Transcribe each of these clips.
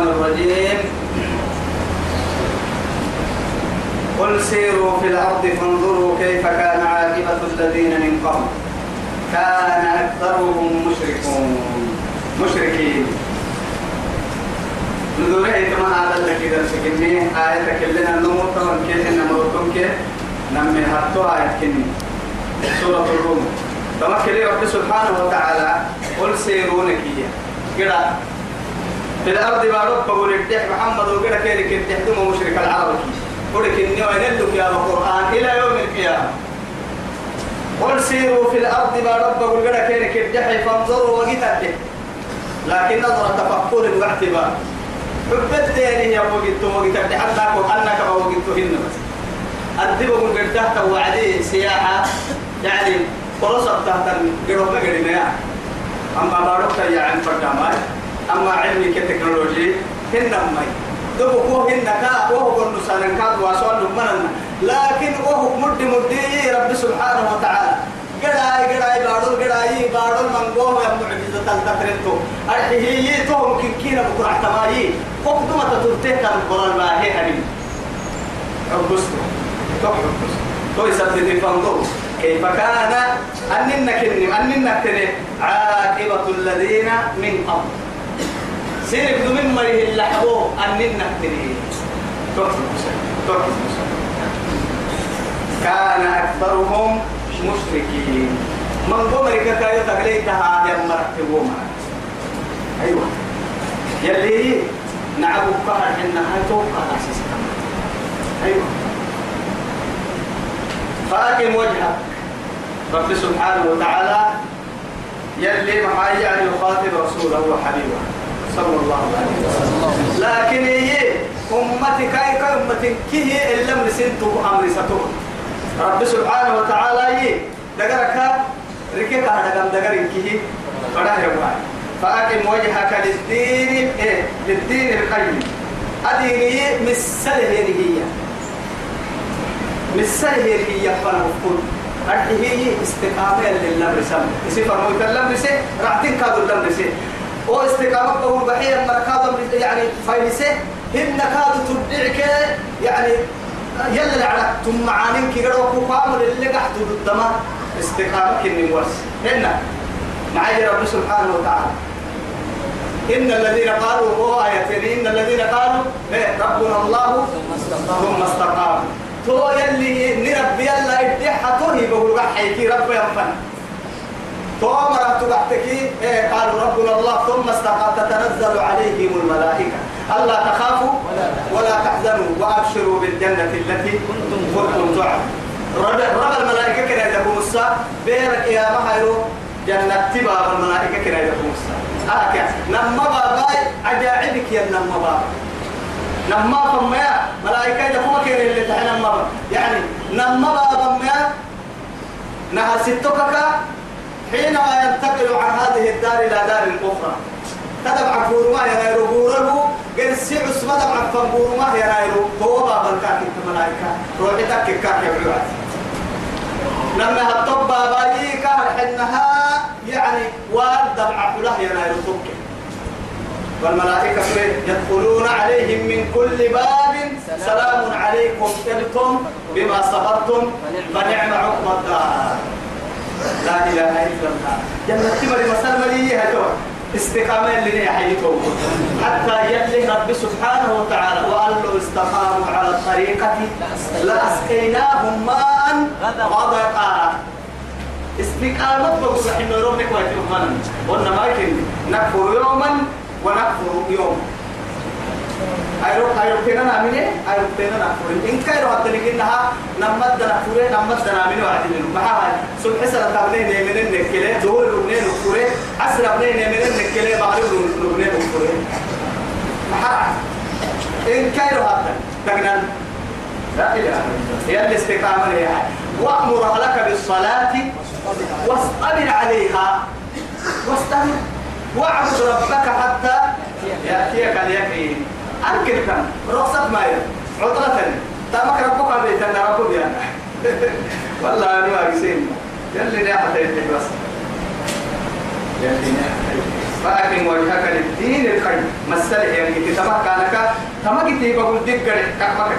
الشيطان الرجيم قل سيروا في الأرض فانظروا كيف كان عاقبة الذين من قبل. كان أكثرهم مشركون. مشركين. نذوره كما هذا لك إذا سكني. آية كلنا النمو طبعا كيف نمرتم كيف؟ نمي هاتو آية كني سورة الروم. تمكن رب سبحانه وتعالى. قل سيرونك كده في الأرض بارك بقول الدح محمد كده كده تحتم مشرك العرب. قولك إني وينلك يا القرآن إلى يوم القيامة. قل سيروا في الأرض بارك بقول كده كده كده فانظروا وقتك لكن نظرة تفكر واعتبار. حبت يعني يا وقت وقتك حتى أنك وقتهن بس. أدبوا من قد تحت وعدي سياحة. يعني فرصة تحت الجروب قريبا أما بارك يا عن فردامات أما علمي كتكنولوجي هن مي دبو كو هن كا وهو كل سنة كاد واسوال من لكن وهو مد مدي رب سبحانه وتعالى. قراي قراي بارول قراي بارول من قوه يا معجزة تلتقرنتو أرحيه تو ممكن كينا بكرة احتمالي. قدمة تلتيه كان القرآن ما هي هني عبسته تو عبسته تو يسدد فانظروا كيف كان؟ أننا كنم أننا كنم عاقبة الذين من قبل. سيرك من مريه اللحبو أننا كنم كان أكثرهم مشركين. من قمرك كايو تقليتها يا مرتبوما أيوة. يلي نعبو قهر إنها توقع أساسا. أيوة. فاقم وجهك. رب سبحانه وتعالى يلي محايا يعني يخاطب رسوله وحبيبه. صلى الله عليه وسلم. لكن هي أمتي كاي كاي أمتي كي هي إلا من سنتو أمر ستو رب سبحانه وتعالى يي دقرك ركيك هذا كم دقر كي بڑا ہے فأقم وجهك للدين إيه للدين القيم. أديني مسله هي. مسله هي فنا وكل هي استقامة لله رسم إسي فرموت الله رسي رعتين كادوا الله رسي بقول بحية مركادة يعني فايلسة هن كادوا تبدعك يعني يلا العرق ثم معانين كي قالوا كوكامل اللي قحت ضدما استقامة كني ورس هن. معي رب سبحانه وتعالى. إن الذين قالوا هو آيتين إن الذين قالوا ربنا الله. ثم استقاموا. تو يلي نربي يلا توهي بقول حيكي رب ينفن تو مرة تبعتكي إيه؟ قالوا ربنا الله ثم استقام تتنزل عليهم الملائكة. ألا تخافوا ولا تحزنوا وأبشروا بالجنة التي كنتم تعلمون رب الملائكة كنا يدكم الساعة. بيرك يا مهيرو جنة تباب الملائكة كنا الساعة. آه كيف؟ نما باباي عجائبك يا نما بابا نما فما ملائكة يدكم كنا اللي تحنا يعني نما بابا ما نها ستكك حينما ينتقل عن هذه الدار إلى دار أخرى تدبع فورما ينايرو بورلو قل سيع اسمه دبع فورما ينايرو هو بابا الكاكي الملائكة روحي تكي كاكي بعوات لما هالطب بابايي كان حنها يعني وارد دبع فله ينايرو تكي والملائكة يدخلون عليهم من كل باب. سلام عليكم طبتم بما صبرتم فنعم عقب الدار. لا إله إلا الله. جنة تمر مسلمة لي هدوء استقامة اللي حيثهم حتى يلي رب سبحانه وتعالى وقال له استقاموا على الطريقة لأسقيناهم ماء غدقا. استقامة بقول إنه يوم نكوى يوما وإنما يمكن. نكفر يوما ونكفر يوما أيرو أيرو كنا نامينه أيرو كنا نكفر إن كايرو حتى نجينها نمد نكفر نمد نامينه وعدين معها صبح سنة تابلين نمين نكلة دور لبنان نكفر عصر لبنان نمين نكلة مغرب لبنان نكفر معها إن كايرو حتى تجنن لا إله إلا الله هي الاستقامة هي وأمر أهلك بالصلاة واصطبر عليها واصطبر واعبد ربك حتى يأتيك اليقين أنكر كان رخصة ما عطلة. تامك ربك عليه تنا ربك يعني والله أنا ما أقسم. يلي نحن بس. يلي نحن فأكرم وجهك للدين القيم. مسألة يعني كتابك كانك تما كتير بقول دقر كمك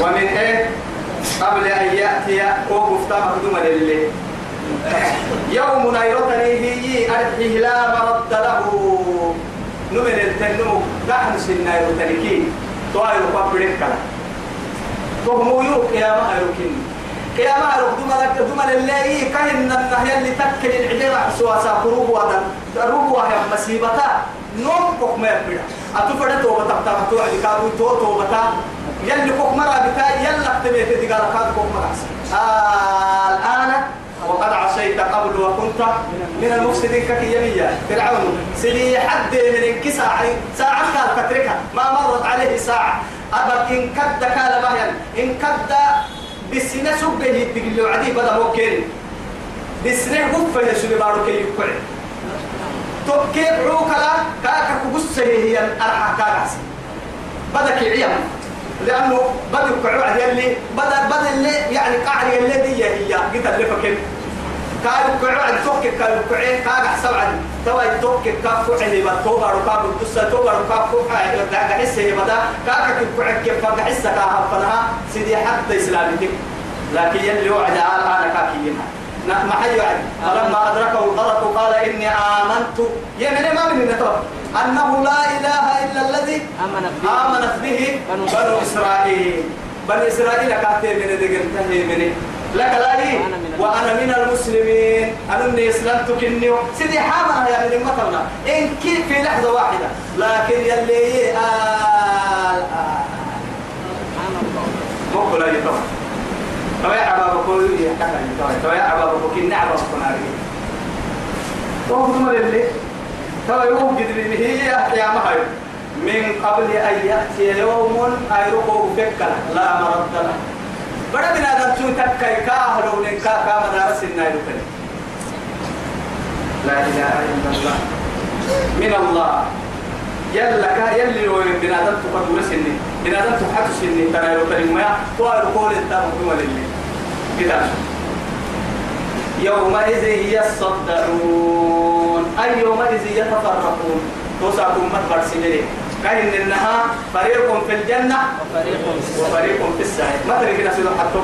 ومن إيه؟ قبل أن يأتي وقف مقدومة لله يوم نيرتني هي أرحيه لا مرد له. نمن التنمو نحن سنة يرتنكي طائر قبرك تهمو يوك يا ما يوكين. يا ما يوك دمنا دمنا اللي كهن النهي اللي تكل العجيرة سواسا قروب وهذا قروب وهي مسيبتا نوم كوك ما يبدا أتفرد توبة تبتا توعد كابو تو توبة. يلي كوك مرة بتا يلا تبيت تقال كاد كوك مرة آه الآن وقد عصيت قبل وكنت من المفسدين ككيمية. فرعون سلي حد من انكسا ساعة كانت تتركها ما مرت عليه ساعة. أبد إن كد كان مهيا. إن كد بسنة سبه تقول عدي بدا ممكن بسنة غفة يسولي بارو كي يقعد تبكي عوك لا؟ كاكا كبسة هي الأرحى كاكاس بدا كي لأنه بدا كعوع يلي بدا بدا اللي يعني قاعد اللي دي هي قلت اللي فكر كاي كعوع توك كاي كعين كاي حسب عن توا توك كاف كعين بتوبا ركاب الدسة توبا ركاب كعين دعك حسه بدا كاك كعين كيف فك حسه كاها فنها سيدي حتى إسلامتك لكن يلي وعد أنا كاكينها ما حي وعد فلما أدركه الغرق قال إني آمنت. يمن ما من أنه لا إله إلا الذي آمنت به بنو إسرائيل. بني إسرائيل كاتب من دقن مني. لك لا لي. وأنا من المسلمين. أنا إني أسلمت كني. سيدي حامنا يا من مثلنا إن كيف في لحظة واحدة. لكن يلي آل آل مو كلا يتوه توي عبا بقول لي حكا توي توي عبا بقول كنا عبا بقول ناري تو هم اللي توي يوم قدر هي يا ما من قبل أن يأتي يوم أيرقوا فكلا لا مرد له. بڑا بنا دم چون تک کای کا هلو نے کا کا مدارس النايل لا إله إلا الله. من الله. يلا كا يلي لو بنا دم تقدر سني بنا دم تحت سني ترى لو ما تو قول انت مكمل اللي. كده يومئذ يصدعون أي يومئذ يتفرقون. توسعكم مدبر سنين كاين إنها فريق في الجنة وفريق وفريق في السعير. ما ترى كده سيدو حتى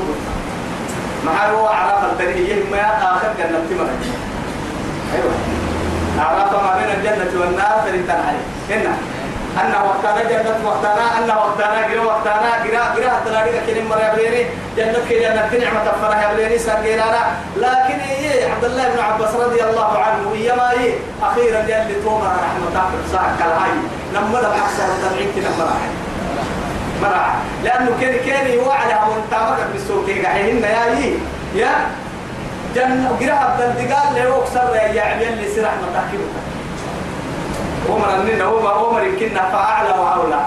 ما هو عرف التنهيه ما آخر جنة تمر. أيوة. عرف ما بين الجنة والنار فريق عليه هنا. أن وقتنا جنة وقتنا أن وقتنا جرا وقتنا جرا جرا. تلاقي كلمة مرة بليني. جنة كي جنة نعمة فرح بليني سرقينا لكن إيه عبد الله بن عباس رضي الله عنه إيما إيه أخيرا يلي توما رحمة الله ساعة كالهاي لما ده بحصر تبعين كنا مراحل مراحل لأنه كان كان يوعد من تامك بالسوق كحيهن يا إيه يا جنة. جرا بلدقال له أكثر يا عمي اللي سرح متاكيبك عمر أننا هو عمر كنا فأعلى وأولى.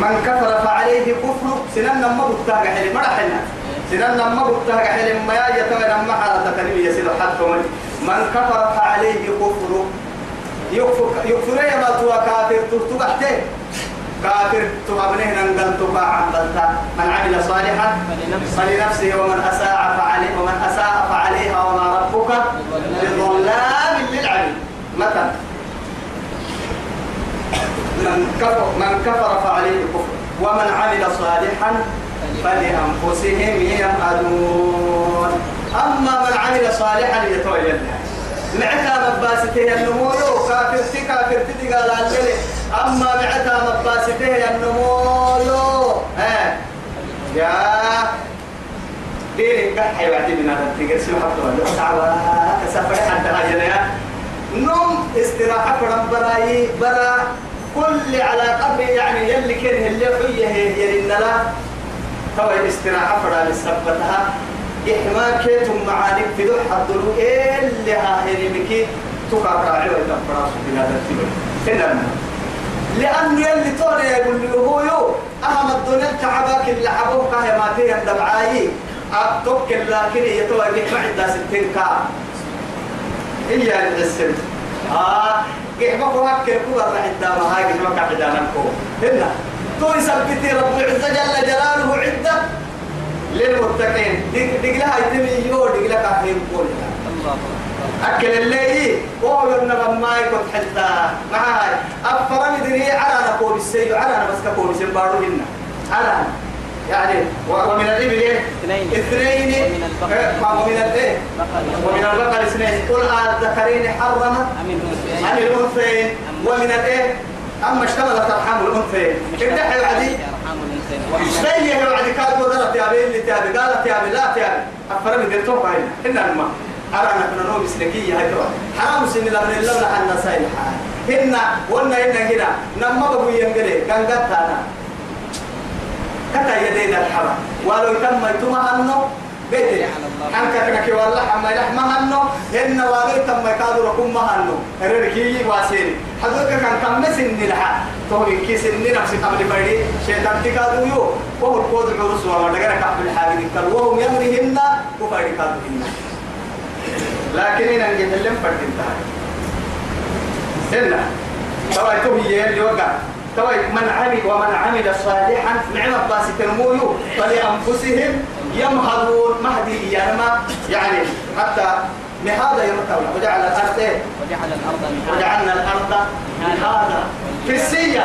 من كفر فعليه كفر سنن ما بتاع حلم ما حلنا سنن ما بتاع حلم ما يتوى لما حالة تنمية سيد حتى من كفر فعليه كفر يكفر يكفر يا ما توا كافر تبحته كافر تؤمنه ننقل تباع عملتا من عمل صالحا فلنفسه ومن أساء فعليه ومن أساء فعليها وما ربك بظلام للعبيد. متى من كفر من كفر فعليه الكفر ومن عمل صالحا فلأنفسهم يمهدون أما من عمل صالحا يتولى معتا مباسته النمو كافر تي كافر تي قال عليه أما معتا مباسته النمو ها؟ يا دين كحي وعدي من هذا تيجي سلوك حتى سعوا كسفر حتى هاي نوم استراحة فرم براي برا. كل على قبر يعني يلي كره اللي حية يلي لا تو استراحة فرا لسبتها إحما كيتم معانك في دو حضروا اللي هاهري بكي؟ تقاطع عوي تفراس في هذا التبر هنا لأنه يلي يقول له هو يو أهم الدنيا اللي حبوك هي ما تيه الدبعاي أبتوك لكن يتوى بك معدة ستين كام. إيا الحسن آه قحبك وهكذا كوبا راح الدامة هاي قحبك عدانا كو هنا تو يثبت رب العزة جل جلاله عدة للمتقين. دق لها يتمي يو دق لك أحيم كلها أكل الليل وهو يرنب ما يكون حتى. معاي. أفرم دري على نقول السيد على بس كقول سيد بارو هنا على يعني ومن الإبل إيه؟ اثنين. اثنين. ومن. إيه؟ الإيه؟ ومن البقر اثنين. قل الذكرين حرم. عن الأنثيين. ومن الإيه؟ أما اشتملت أرحام الأنثيين. ابدأ يا عدي أرحام الإنسان ومن اشتي يا عدي كانت وزرت تابي قالت يا بي لا تابي أفرم ديرتوك هاي. إن الماء أرانا كنا نوم سلكية هاي ترى. حرام سن لمن الله لحنا سايل هن ونا هن هنا نما بقول ينقلي. كان قد أنا كتا يدين الحرام. ولو تم يتم هنو بيتي حنك كنك والله حما يحما هنو هن ولو تم يكادوا ركم هنو رركي واسيري. حدوك كان كم سن لها توي كي سن نفسي قبل فريد شيطان تكادوا يو. وهو القود عرس وما دغنا قبل الحاجة كل وهم يمرهن وفريد كادوا هن لكن إن نجد لهم فرد هنا توي توي اللي وقع توي من عمل ومن عمل صالحا نعم باس تنمويو فلأنفسهم يمهدون مهدي ينما يعني حتى مهذا يمتون وجعل الأرض إيه؟ وجعل الأرض وجعلنا الأرض مهادا في السية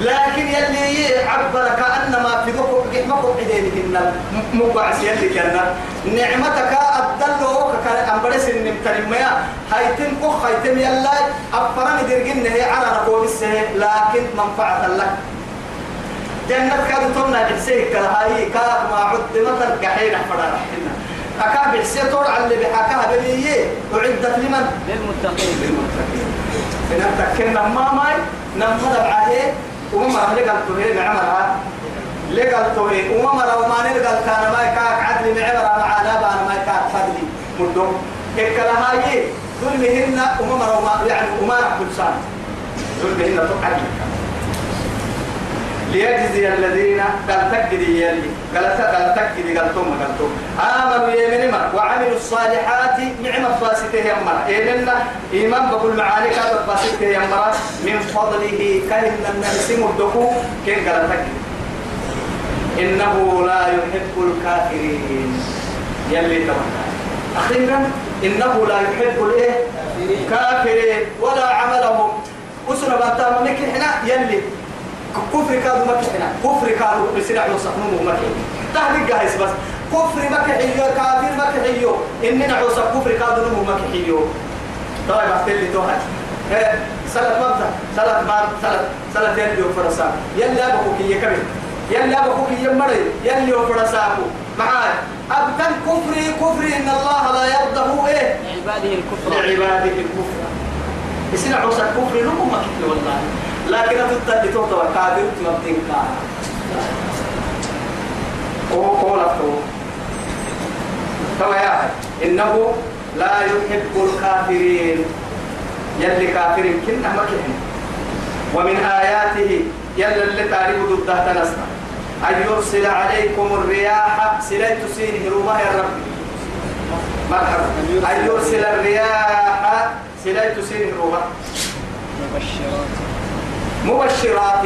لكن يلي عبر كأنما في ذوق مقب عدينهن مقعس يلي كنا نعمتك أبدلوك كان أمبرس النمتن ما هيتم أخ هيتم يلا أفرم درجن هي على رقوب السه لكن منفعة لك. جنة كاد تمنع بحسيك هاي كاد ما عد مثل قحين أحفر رحنا أكاد بحسي طول على اللي بحكاها بلية. أعدت لمن؟ للمتقين. للمتقين. فنتكلم ما ماي نمضى بعده وما مرة لقى التوهين معمرها لقى التوهين وما مرة وما نلقى كان ما كاك عدل معمرها معنا بانا ما كاك فضلي مدوم هاي ظلمهن وما وما يعني وما نحكي سان ظلمهن تقعد ليجزي الذين قال تكدي يلي. قال قال تكدي قال ثم قال ثم آمنوا يمن مر وعملوا الصالحات نعم الفاسته يمر إيمنا إيمان بقول معاني كاد الفاسته يمر من فضله كهن الناس مدكو كن قال تكدي إنه لا يحب الكافرين. يلي توكل أخيرا إنه لا يحب الإيه؟ كافرين. ولا عملهم. أسرة بانتا مكحنا يلي. كفر كادو مكحنا كفر كادو بسرع يوصفنوه مكحنا تهدي جاهز بس. كفر مكحيو كافر مكحيو إننا عوصف كفر كادو نمو مكحيو طيب أفتلي توهاج سلط مبدأ. سلط مار سلط سلط يلي وفرسان يلي أبوك يكمل يلي أبوك يمري. يلي وفرساكو معاي. أبتن كفري كفري إن الله لا يرضه إيه؟ لعباده الكفر. لعباده الكفر. يصير عوسى الكفر نمو مكحل والله. لكن توتوا كافر تمبتين كان هو قول أفتو توا يا إنه لا يحب الكافرين. يلي كافرين كنا مكحل ومن آياته يلا اللي تعرف ضده تنسى. أن يرسل عليكم الرياح سليت سينه روما يا رب مرحبا أن يرسل الرياح سليت سينه روما مبشرات. مبشرات.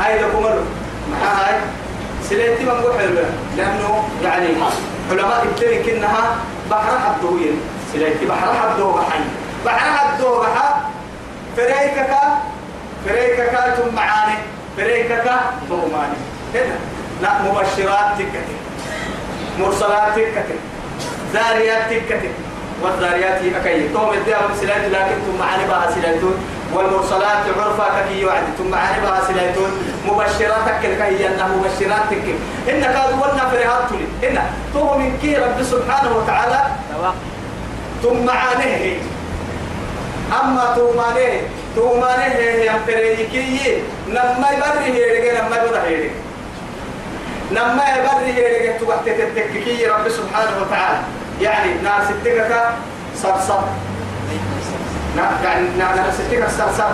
هاي لكم هاي سليتي من حلوة لأنه يعني علماء الدين كنها بحر حدوين سليتي بحر حدو بحي بحر حدو بحا فريكك فريكك ثم معاني. فريكك ثماني هنا. لا مبشرات تكتك مرسلات تكتك زاريات تكتك والذاريات أكيد. توم الدعوة سلات لكن ثم معاني بها سلاتون والمرسلات عرفا كي وعد ثم معاني بها سلاتون مبشرات تكل كي أنها مبشرات تكل إن كادوا ولنا فريهات تلي إن تو من كي رب سبحانه وتعالى. ثم معانيه أما تومانيه تومانيه هي هم فريكي نما يبري هيرجع نما يبري هيرجع نما يبري هيرجع تبحت تتككي رب سبحانه وتعالى. يعني ناس التكك صرصر يعني نعم التكك صرصر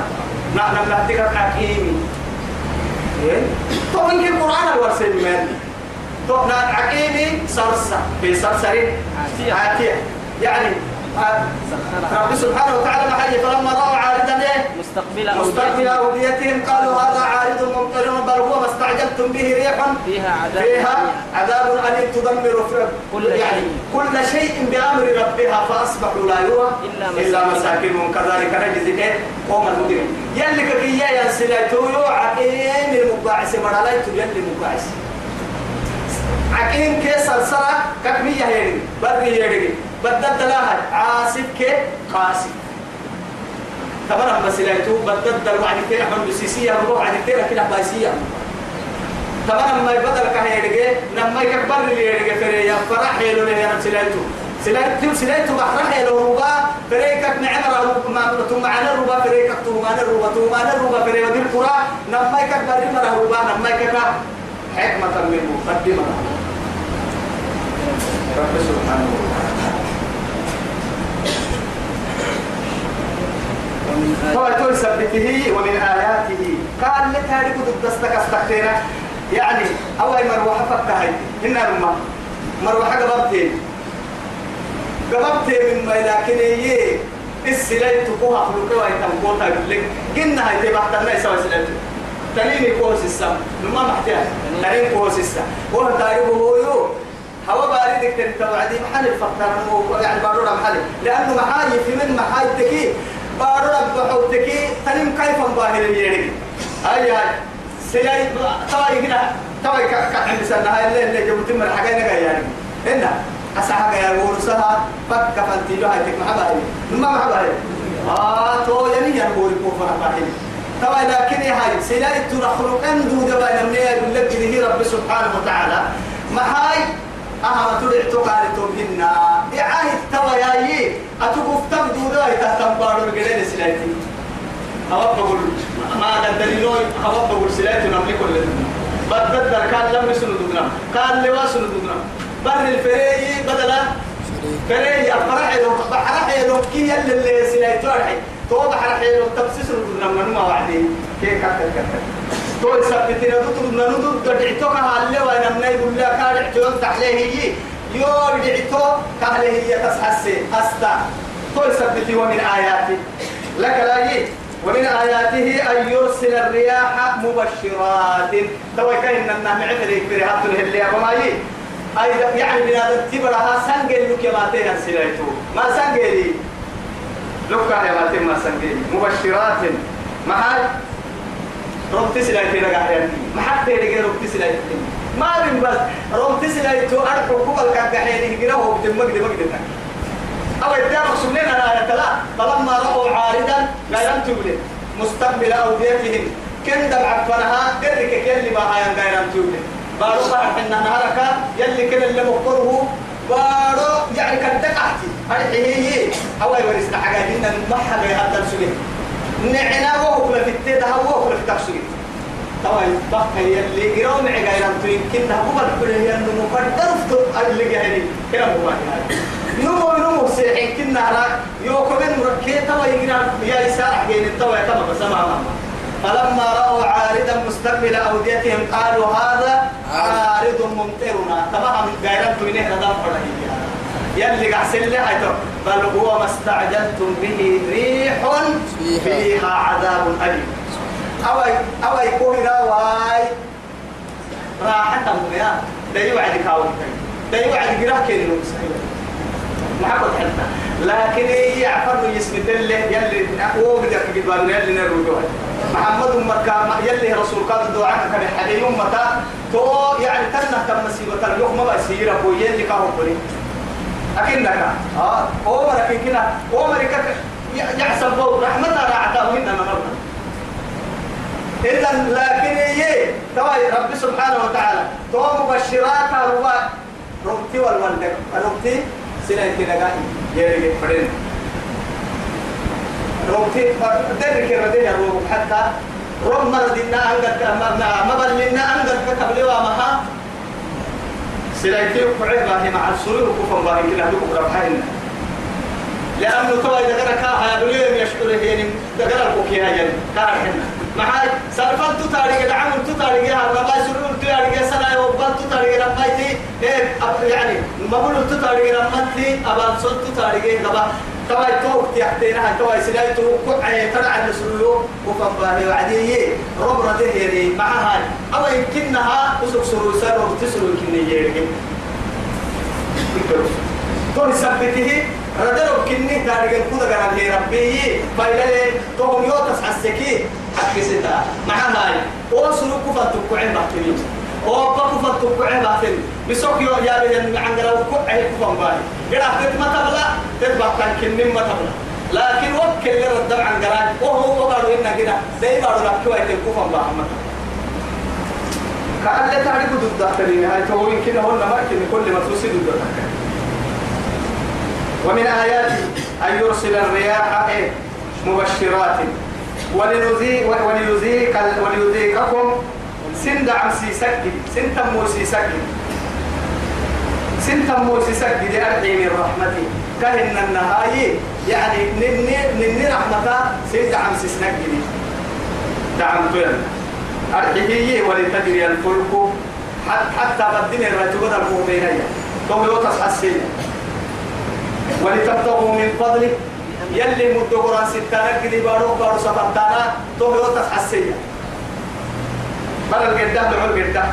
نعم نعم التكك حكيمي إيه؟ تو إنك القرآن الورسل مالي؟ تو نعم حكيمي صرصر في صرصر عاتية. يعني رب سبحانه وتعالى محل فلما رأوا عارضا إيه؟ مستقبل مستقبل أوديتهم. قالوا هذا عارض ممطرنا بل هو ما استعجلتم به ريح. فيها عذاب فيها عذاب أليم تدمر كل يعني. كل شيء بأمر ربها فأصبحوا لا يرى إلا مساكنهم. كذلك نجزي إيه؟ قوم المجرمين. يلي كيا يا سلاتو يوعى إيه المقاعس. مراليتو يلي مقاعس عكين كي سلسلة كمية هيري؟ بري هيري. بدد لها عاصف كي؟ قاسي. تمام بس لا تو بدد الوعد كي أحمد بسيسية الروح عن كي لكن أباسية تمام ما يبدل كهيري لما يكبر لي هيري فريا فرح يلو لي أنا سلايتو سلايتو سلايتو بحرح يلو ربا فريكك نعمر ربا ما ثم معنا ربا فريكك ثم معنا ربا ثم معنا ربا فريك ودي القرى لما يكبر لي مرة ربا لما يكبر. حكمة منه قدمها رب سبحانه وتعالى هو تقول ثبته ومن آياته. قال لك هذه كتب دستك استخدينا يعني أول مروحة فتحي إن الماء مروحة قبضتين. قبضتين من ما لكن هي السلاي تقوها خلوك ويتم قوتا يقول لك قلنا هاي تبعت الناس سوى سلاي تنين كوس السم ما محتاج. تنين. كوس السم وهو تاريخه هو يو. هوا باردك تنتوعدي محل الفقر يعني بارورا محل. لأنه محاي في من محاي تكي بارورا بحوتكي تنم كيف مباهر يريك هاي هاي سياي تواي هنا تواي كعند سنة. هاي اللي اللي جبت من حاجة نجا يعني هنا أسحق يا ورسها فك فانتي له هاي تك محباهي ما محباهي آه تو يعني ينبوري كوفر محباهي طبعا لكن هاي سلاي ترخلق دبا نمني يقول لك هي رب سبحانه وتعالى. ما هاي أها تدع تقارتهم هنا. إعاه التوى ياي أتوقف تبدو ذا تهتم بارو بقلين سلايتي. أواب بقول ما قدرينو أواب بقول سلايتي نملك ولا بدد كان لم يسنو دودنا كان لوا سنو دودنا بر الفريي بدلا فريي أفرح له بحرح له كي يلي اللي سلايتو رحي. تو بحرح له تبسيس دودنا من ما وعدي كي كتر كتر تو يثبتنا دكتور نندو دعيتو كهالله وأنا من يقول لك كارعتو تحليه هي. يو دعيتو كهله هي تسحسي أستا. تو يثبتي ومن آياته لك لا يجي. ومن آياته أن يرسل الرياح مبشرات. تو كأن النهم عمرك برهات الهلية وما يجي أيضا يعني بنادم تبرها سنجل لك ما تينا سلايتو ما سنجلي لك يا ما تينا ما سنجلي مبشرات. ما هاي رب تسلاي في نجاح يعني ما حد يلقى رب تسلاي ما بين بس رب تسلاي تو أرك حقوق الكعكحين يجرا هو بدم مقدم مقدم أو يدار سنين أنا تلا فلما رأوا عارضا غيران تولي مستقبل أوديتهم كن دم عفنها. درك كل ما هاي غيران تولي بارو فرح إن نهارك يلي كن اللي مقره. بارو يعني تقعتي. هاي هي أو يورثنا حاجة ما حاجة هذا سنين نعنا وهو في التيدا هو في التفسير طبعا بقى اللي يرون عقايران يمكن هو كل هي انه مقدر في اللي جاهلين كلام هو نمو نمو سيحين كنا راك يو كمان مركي توا يجينا يا يسارح جين التوا يا تما بس ما فلما رأوا عارضا مستقبل أوديتهم قالوا هذا عارض ممطرنا. تمام غيران توينه ردام فرحي يلي قحسن هيتو بل هو ما استعجلتم به ريح. فيها عذاب أليم. أوي أوي كوهنا واي. راحة يا ده يوعد كاون ده يوعد جراه كده ما حكوا حتى لكن هي عفر يسمت اللي يلي هو بدك قد يلي نروي محمد مكة يلي رسول قال الدعاء كان حديث متى تو يعني تنا تم مسيبة اليوم ما بسيرة هو يلي كاهو بني أكنك آه هو مركن كنا. هو مركك يحسب رحمة راعته منا مرة؟ إذا لكن هي تواي رب سبحانه وتعالى. تو مبشرات هو رمتي والولد رمتي سنة كنا يرجع فرين رمتي درك رديه الروم حتى رم مردنا أنقذ ما ما بلنا أنقذ قبل وما سلايتي وقعد باهي مع السرور وكفر باهي كلا دوك ربحين لأنه توا إذا قرأ كاها يقولون يشكر هيني. دقر الكوكي هاي كار حنا معاي سالفان تتاريق العمل تتاريق يا ربا سرور تتاريق سنة وبال تتاريق لما يتي إيه يعني ما بقول تتاريق لما تي أبان صوت تتاريق لما تواي توك تحتينها تواي سلاي تو كعي ترعى السلو وفن باهي وعديه رب رده يري معها أو يمكنها أسوك سرو سر وتسرو يمكن يجيرك توني سبته ردلو كني تاريخ الكودة قران هي ربي. فايلة توهم يوتس عسكي حق ستا مع هاي. وصلوا كفر تقعين بحتمين وبا كفر تقعين بحتمين بسوك يو يا بيان عن قرأوا كعي كفر باي. قرأ تت ما تبلأ تتبع كان كنين ما تبلأ. لكن وكل اللي ردم عن قران وهو وقالوا إنا كده زي بارو لكوا يتكفر باي ما كأن لا تعرفوا ضد الدكتورين هاي توين كده هون ما كل ما توصي ضد الدكتورين ومن آياته أن يرسل الرياح إيه؟ مبشرات. ولنذيق وليذيق وليذيقكم سند عم سيسكي سند مو سيسكي سند مو سيسكي دي أرحي من رحمتي. كهن النهاية. يعني نني نني رحمته سند عم سيسكي دعم تلنا أرحيه ولتجري الفلك. حتى حتى بدين الرجل المؤمنين تو يوتصح السنة ولتبتغوا من فضله يلي مدقران ستانا كدي بارو بارو سبطانا تو السنة بل القدة دعو القدة.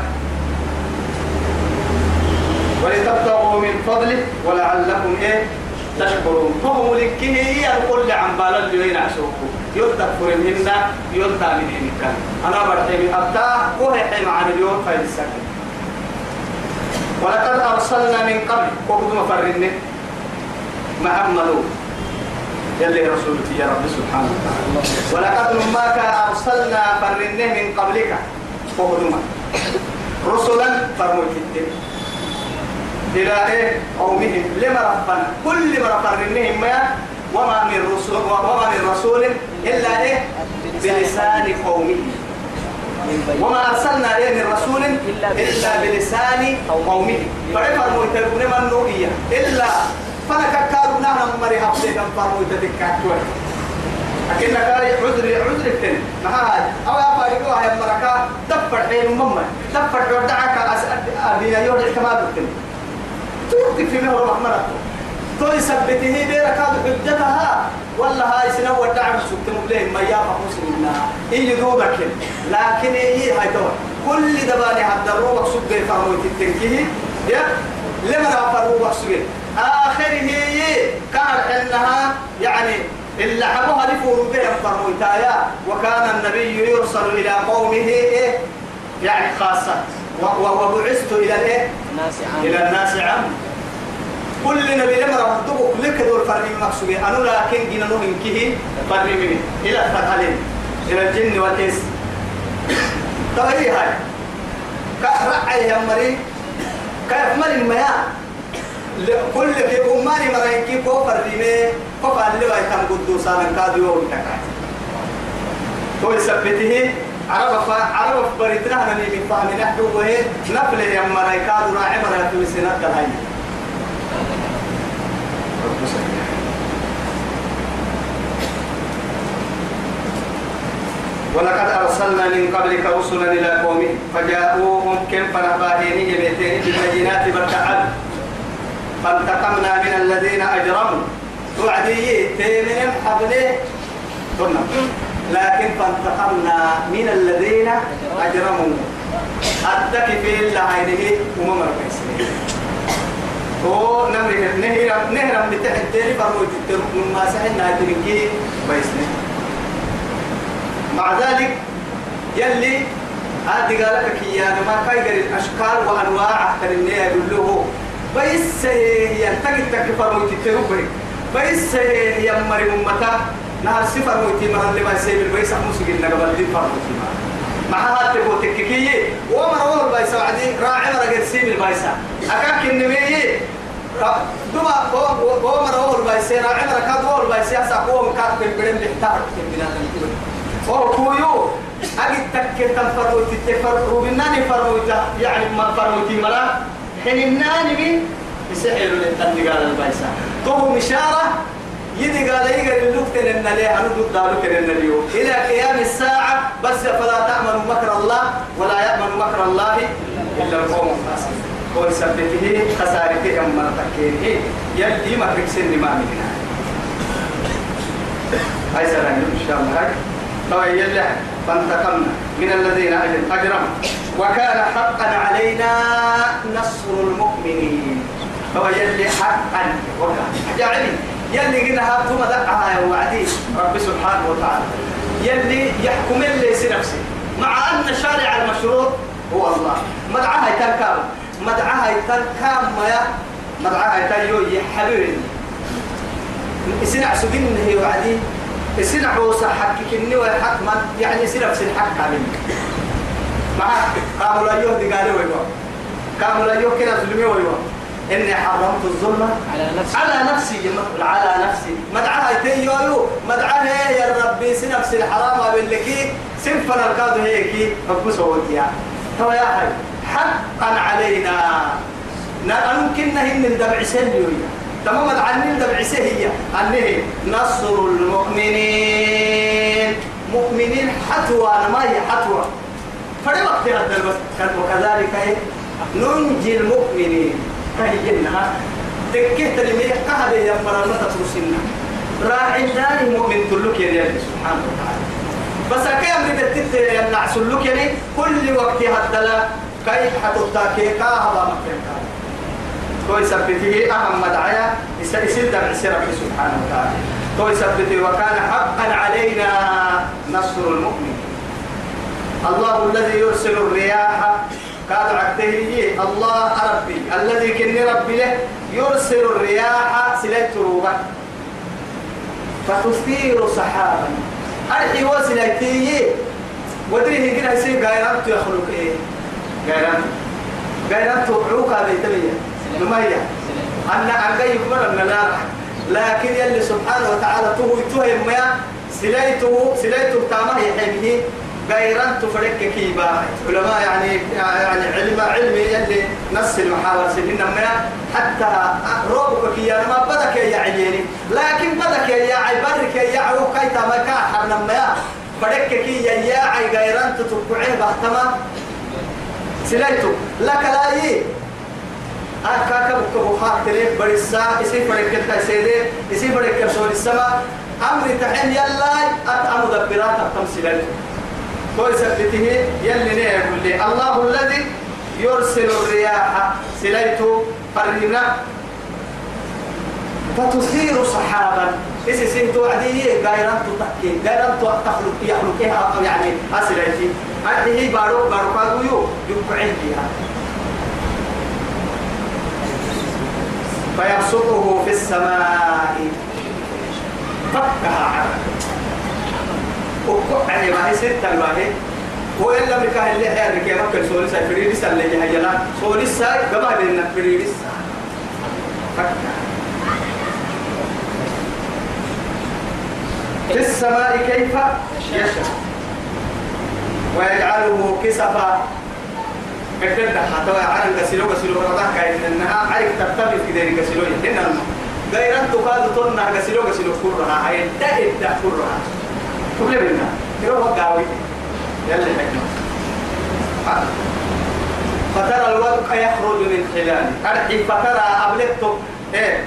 ولتبتغوا من فضله ولعلكم إيه؟ تشكرون. فهم لكه يقول عن بالا اللي وين عشوكم يلتك فرمهن يلتا من هنكا أنا برحيم أبتا وهي حيم عن اليوم فايد السكن ولقد أرسلنا من قبل. وقد مفرنه محمد يلي رسولك يا رب سبحانه وتعالى. ولقد ما كان أرسلنا فرنه من قبلك. وقد رسلا الدين إلى إيه؟ قومهم. لما رفنا كل ما رفرنهم ما وما من رسول وما من رسول إلا إيه؟ بلسان قومه. وما أرسلنا إيه من رسول إلا بلسان قومه. فرفر مويتبون من نوئية إلا فأنا كارو نحن مري حفظي كم فرمو تتكاكوه لكن كاري عذري عذري التن ما هاي أو أفارقوا هاي مركا دفر حين مما دفر ودعك أبي يورد كما بكتن تؤتي في مهر رحمة تو يثبته بيرك هذا حجتها. ولا هاي سنة ودعم سكت مبلين ما يابا مسلمنا إيه دوبك لكن إيه هاي دور. كل دباني حد الروح سبق فرمو تتنكيه. يا لما رافروا بحسوين آخره كان إنها يعني اللي حبوها لفور بهم فرموتايا وكان النبي يرسل إلى قومه إيه؟ يعني خاصة. وبعثت إلى الإيه الناس عام إلى الناس عام كل نبي لما ردوك لك دور فرق مقصود. أنا لكن جينا نوهم كه فرق مني. إلى الثقلين إلى الجن والإنس. طيب هاي؟ كرعي يا مري؟ كيف مر المياه؟ كل في أماني مرين كيف كفر ديمه كفر اللي بايتام قدوسا من كادو يوم تكاي هو يثبته عرب فا عرب بريتنا هنا من فهم نحن وهي نفل يا مرين كادو راعي مرين في سنة كهاي ولقد أرسلنا من قبلك رسلا إلى قومه فجاءوهم كم فنباهينه بيتين بالبينات بالتعب فانتقمنا من الذين أجرموا. توعدي تيمن حبله قلنا لكن فانتقمنا من الذين أجرموا. أدك في الله عينه وممر بيسنه هو نمر نهر نهر بتحت تاني فرموت من ما سحنا تنكي بيسنه مع ذلك يلي هذه قالك يا ما كايجر الأشكال وأنواع أحسن النية يقول له بيس هي تجد تكفر وتتروبري بيس هي مري ممتا نهار سفر وتي مرة اللي ما يسيب البيس أمس قلنا قبل دي فرق وتي مع هذا تبغى تككية وما روح البيس وعدي. راعي مرة قد سيب البيس. أكاك النبي. دوما هو مرة روح البيس. راعي كاد روح البيس. يسا قوم كاد في البرم بيحتار في البلاد هو كويو. أجد تكر تنفر وتتفر وبناني فروتا يعني ما فروتي مرة. حين الناني بي يسحر للتنقال البيسا تو مشارة يدي قال يقل اللوكتن إن ليه؟ ضد دارك اليوم. إلى قيام الساعة بس فلا تأمن مكر الله ولا يأمن مكر الله إلا القوم الفاسقون هو يثبته خسارته أما تكيه يلي ما تكسن ما منها هاي سلام إن شاء الله. طيب يلا فانتقمنا. من الذين أجرموا وكان حقا علينا نصر المؤمنين. هو يلي حقا. وكان. جعلي يلي قلنا هاتوا مدعها يا وعدي. رب سبحانه وتعالى. يلي يحكم اللي نفسه. مع أن شارع المشروع هو الله. مدعها يتنكام مدعها يتنكام ما مدعها يتنيو يحبيبني سنع سجن هي وعدي سنع عوسى حكك إني وحق من يعني سنع سن حق عليك مع قاموا لا يهدي قالوا ويوا قاموا لا يهكنا ظلمي ويوا إني حرمت الظلم على نفسي. على نفسي. على نفسي. مدعاها تيويو مدعاها يا ربي. سنفس الحرام باللكي سنفنا الكاد هيك رب سوتيا تو يا حي حقا علينا. ممكن نهن الدمع سليويا تمام عني الدمع هي. أنه نصر المؤمنين. مؤمنين حتوى ما هي حتوى. فلما هذا بس وكذلك إيه؟ ننجي المؤمنين. كهي جنها تكيه تلمي قهد يا مرامة ترسلنا. راح ثاني مؤمن تلك يا رب سبحانه وتعالى. بس كيف بدك تت نعسل لك يعني كل وقت هدلا كيف حتطاكي كاهبا مكان كوي سبته أهم مدعية يسير دمع ربي سبحانه وتعالى. كوي سبته وكان حقا علينا نصر المؤمن الله الذي يرسل الرياح قال عكته الله ربي. الذي كني ربي له يرسل الرياح سلة روبة فتثير سحابا. أرحي وسلتي ودريه كده يصير غيرانته يخلق إيه؟ غيرانته غيرانته عوكا بيتمية نمية. أنا أنجي كبر من لا لكن يلي سبحانه وتعالى تو يتوهم ما سليته سليته تامه يحبه غيران تفرق كيبا. علماء يعني يعني علم علمي يلي نص المحاور سنين ما حتى روبك يا ما بدك يا عيني. لكن بدك يا عبرك يا عو كيتا ما كاحر لما فرق كي يا عي غيران تتبعي بحتما سليتو لك لا يي. أكاك بكو خاك تليك بريسا إسي فرق كتا سيدي إسي فرق كرسول السماء أمر تحين يلا أتأم دبرات التمثيل كويس بته يلي الله الذي يرسل الرياح سليت فرنا فتثير سحابا. إذا سنت وعدي غيران تتكي غيران تخلق يخلقها يعني أسلتي هذه بارو بارو كادو يو يقعين فيها فيبسطه في السماء. فكها عرق وقع يعني ما هي ستة ما هي. هو إلا بكاه اللي هي كيما كل سولي ساي اللي هي جلا سولي ساي قبل بيننا فريدي في السماء كيف يشاء. ويجعله كسفا. كتبت حتى عن كسلو كسلو رضا كاين انها عارف ترتبط ذلك كسلو هنا غير أن تقال تنا كسلو كسلو كرها هاي تهد كرها كل منا يروح قاوي. يلا حكمة. فترى الودق يخرج من خلاله. أرحي فترى أبلغته إيه؟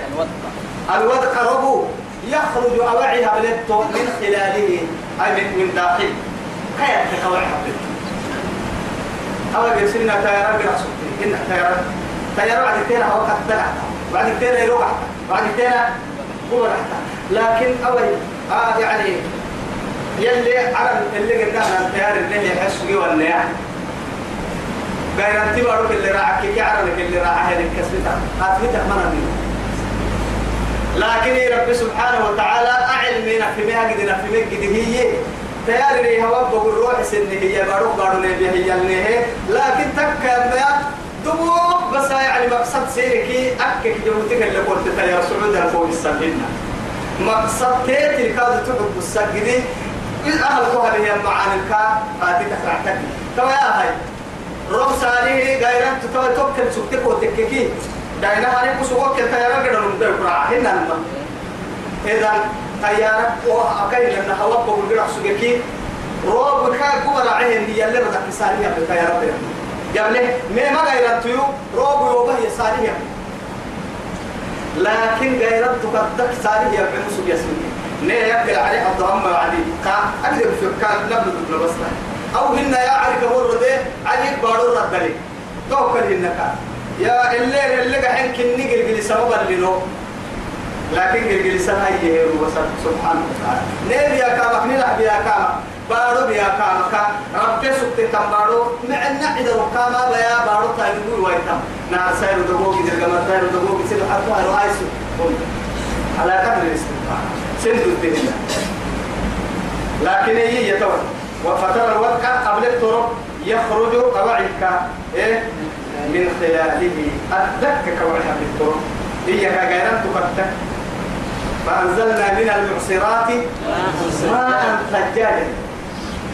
الودق ربو. يخرج أوعي أبلغته من خلاله. أي من داخل. كيف تكوعي أبلغته أول يرسلنا تيارات برأسه إن تيارات تيارات بعد كتير هو قد بعد كتير يروح بعد كتير هو لكن أول آه يعني يلي عرب اللي قدامنا التيار اللي يحس بيه ولا يعني. غير انت بارك اللي راعك كي عربك اللي راعها لك كسبتها من منه لكن يا رب سبحانه وتعالى أعلمنا في مها قدنا في قد هي تيار لي هوا بقول روح سن هي بارك بارو نبي هي اللي لكن تك ما دبوك بس يعني مقصد سيركي اكك جوتك اللي قلت يا سعود الفوق السنين مقصد تيتي كاد تحب السجدي إذ أهل كوها هي معاني الكا فاتي تفرعتك توا يا هاي. روب سالي غير أنت توا توكل سكتك وتككي داينا هاري بسوق كتا يا رجل نمدر برا هنا الما طيارة وأكيد أن بقول جرح سجكي روب كا كبر عين دي اللي ردك سالية بالطيارة قبل ما ما غير تيو روب يوبه يسالية لكن غيرت تقدك سالية بمسوق يسوي نه يقل عليه الضم وعدي كا أقدر في كان نبض بس أو هن يا علي كبر ده علي بارو ردلي توكل هنك يا اللي اللي قاعد كني قلقلي سبب اللي لو لكن سبب هي سبحانه وتعالى. نيل يا كامك نلعب يا كامك بارو بيا كامك رب سكت كم بارو؟ معنا إذا ركاما بيا بارو. تايلو ويتم نار سير دغوغي درغما سير دغوغي سير حتى هاي رايسو على قدر الاستطاعة سند الدنيا لكن هي يتوى وفترى الودك قبل الطرق يخرج قواعدك. إيه؟ من خلاله. أدك قواعدك بالطرق هي كغيران تفتك فأنزلنا من المعصرات ماء ثجاجا.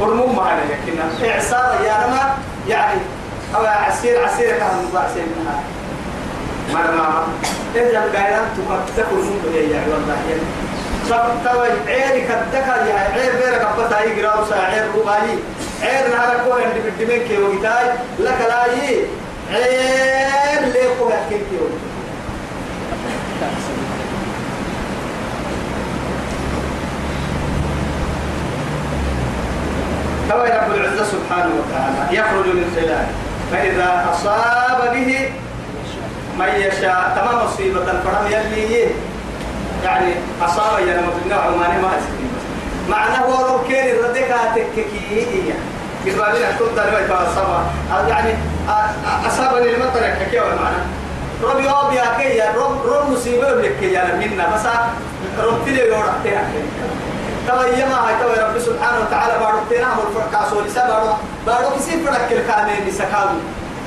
قرمو معنا لكن إعصار يا رما يعني أو عسير عسير كان مضاعسين منها ما ما إذا الغيران تفتك قرمو بهي والله. يعني سبتوي عيري كدك يا عير بيرك أبتا يقرأ وسا عير رباي عير نهارك هو عند بدمين كي وقتاي لك لا يي. عير ليكو هكين كي توي رب العزة سبحانه وتعالى يخرج من خلاله فإذا أصاب به من يشاء تمام مصيبة فرم يلي يعني أصاب يا النوع وما ما أسكين معناه هو لو كان الردك تككي بالبابين كنت أنا يتوصل يعني أصابني المطر ككي ولا معنى رب يوم يا كي يا رب رب مصيبة لك يا منا بس رب تلي يورا تيا تبا يما هاي تبا رب سبحانه وتعالى بارو تينا هم الفرقاس ولسا بارو. بارو كسي فرق الكامل نسكاوي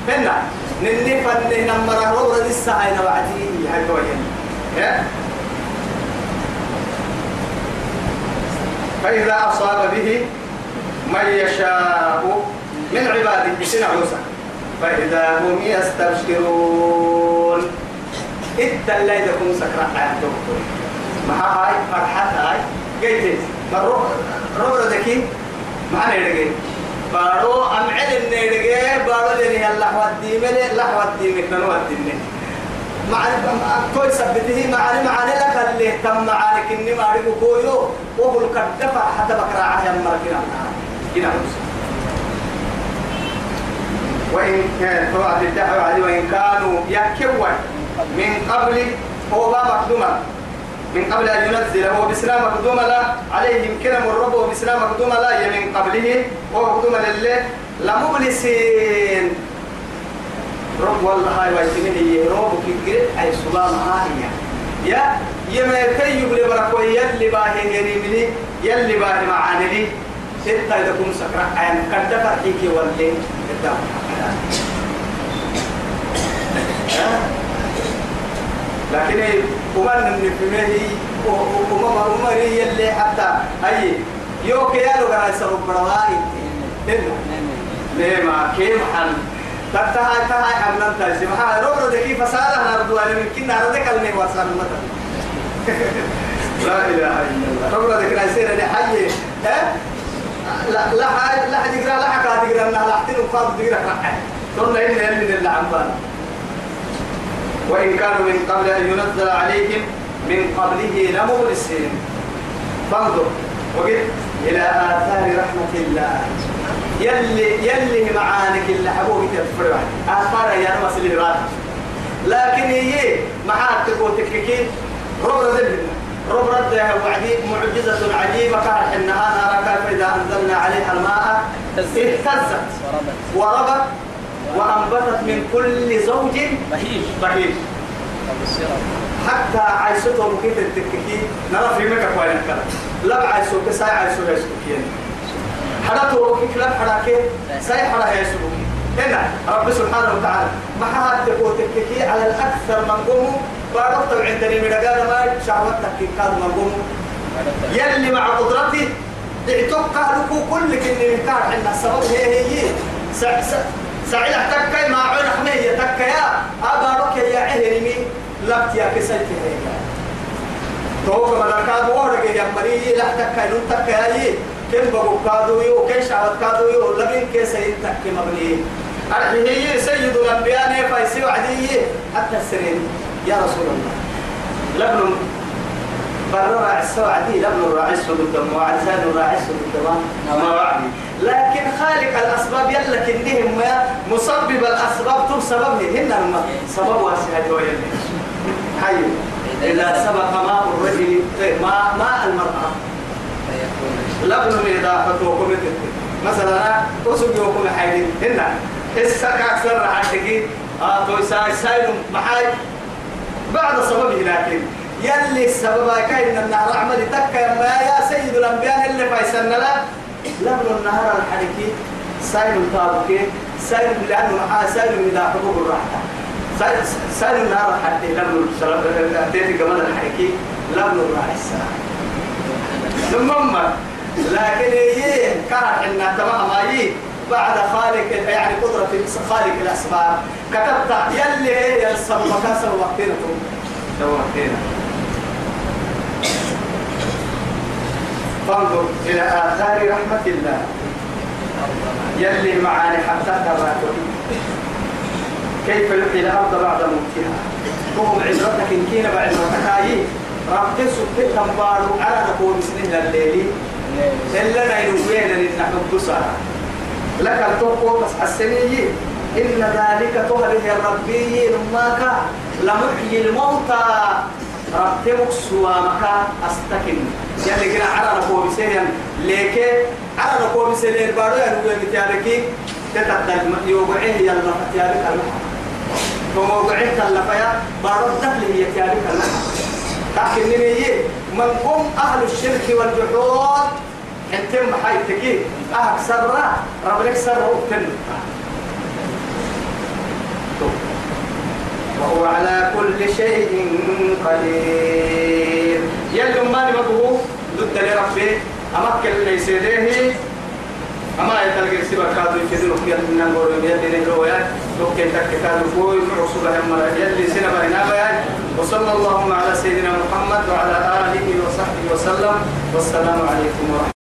هنا نني فنه نمرا رب رد الساعة نوعدي هاي تبا يما فإذا أصاب به من يشاء من عباده. سنة عوسى فإذا هم يستبشرون. إتا اللي يكون سكرة عن دكتور ما هاي فرحة هاي. قيت مرو رو ذكي معنا يدقي بارو أمعل النيدقي بارو لني الله ودي ملي الله ودي مكنا ودي مع كل سبته معاني معاني لك اللي تم معاني كني معرف كويو. وهو الكدفة حتى بكرة عهد مركنا كنا وإن كان طبعا الدعوة وإن كانوا يكون من قبل هو ما مقدوما من قبل أن ينزل هو بسلام مقدوما لا عليهم كلام الرب وبسلام مقدوما لا من قبله هو مقدوما لله لمبلسين. رب والله هاي ويتمه هي رب كيكري أي سلام هاي. يا يما كي يبلي بركوي يلي باهي يريمني يلي باهي معاني ستة إذا كنت سكرة عين قد فرحيك واللي قدام لكن ومن من في مهي وما وما يلي حتى أي يوك يا لو كان يسرب برواي ليه ما كيف حل تتها تها حملنا تاجي ما رو ده كيف فسالة نردو على من كنا رد كلمة وصل مثلا لا إله إلا الله. رو ده كنا يصير ده حي. ها؟ لا لا لا حاجة لا حاجة تقرأ لا حتى وفاض تقرأ. رحى ثم إن من اللي عمبان وإن كانوا من قبل أن ينزل عليهم من قبله لمبلسين فانظر وقل إلى آثار رحمة الله. يلي يلي معانك اللي حبوك تفرح. آثار يا نمس اللي راد. لكن هي معاك تقول تككين رب رد رب رد وعدي معجزة عجيبة كان إنها نارك فإذا أنزلنا عليها الماء. اهتزت. وربت. وأنبتت من كل زوج بهيج. بهيج. حتى عيسوته كيف التككين نرى في مكة كوين كلا. لا عيسو كساي عيسو عيسو كين حدا تو كيف لا حدا كي ساي حدا عيسو هنا رب سبحانه وتعالى. ما حد تقول تككي على الأكثر من قوم بارك عندني من قال ما شعوتك كان من قوم يلي مع قدرتي اعتق لكو كل كني كان عندنا. السبب هي هي سعيدة تكا ما عرق مية تكا يا أبا ركي يا عهرمي لبت يا كسيتي هيك توقع مدركات وورك يا مري لح تكا نون تكا كم بقو كادو يو كيش عبد كادو يو لكن كيسين تكا مبني. أرحيه سيد الأنبياء نفايسي وعديه حتى السرين يا رسول الله. لبنم الدم وعزان الدم ما وعدي لكن خالق الأسباب يلا كنهم مسبب الأسباب تو سبب هن الم سبب واسع هو يلي حي. إذا سبق ماء الرجل ماء ماء المرأة. لبن إذا فتوكم مثلا أسوقكم حيدين هنا السكع أكثر حدقي آه تو ساي سايلم محاي بعد سببه لكن. يلي السبب كاين النهر عمل تكا يا سيد الأنبياء اللي فايسن لا. لبن النهر الحركي سايل تابكي سايل لأنه سايل من حقوق الراحه سايل النهر الحركي لبن اتيت كمان الحركي لبن الراحه السلام ثم لكن هي كان حنا تمام هاي بعد خالق يعني قدرة خالق الأسباب. كتبت يلي هي السبب كسر وقتنا وقتنا فانظر إلى آثار رحمة الله. يلي معاني حتى تراكم كيف يحيي الأرض بعد موتها؟ هم عبرتك إن كينا بعبرتك هاي ربك سبتك تنبارو على نقول سنين الليل. إلا نينوين إن نحن لك التوقع بس السنية إن ذلك تهره الربي نماك لمحيي الموتى. ربتمك سوامك أستكن يعني كنا على نقوم بسيريا ليك على نقوم بسيريا بارو يعني وين متياركي تتقل يوقعيه يلا فتيارك الله وموقعيه تلا فيا بارو الدخل هي تيارك الله. لكن نيجي من قوم أهل الشرك والجحود أنتم حيتكي أهك سرة ربك سرة وقتل. وهو على كل شيء قدير. يلي ما نبغه ضد لربي أمكن ليس ليه أما يتلقى سبا كادو يكدر في النغور يلي نجويا لو كنت كادو فوي رسول الله يلي سنة بينا وصلى اللهم على سيدنا محمد وعلى آله وصحبه وسلم والسلام عليكم ورحمة الله.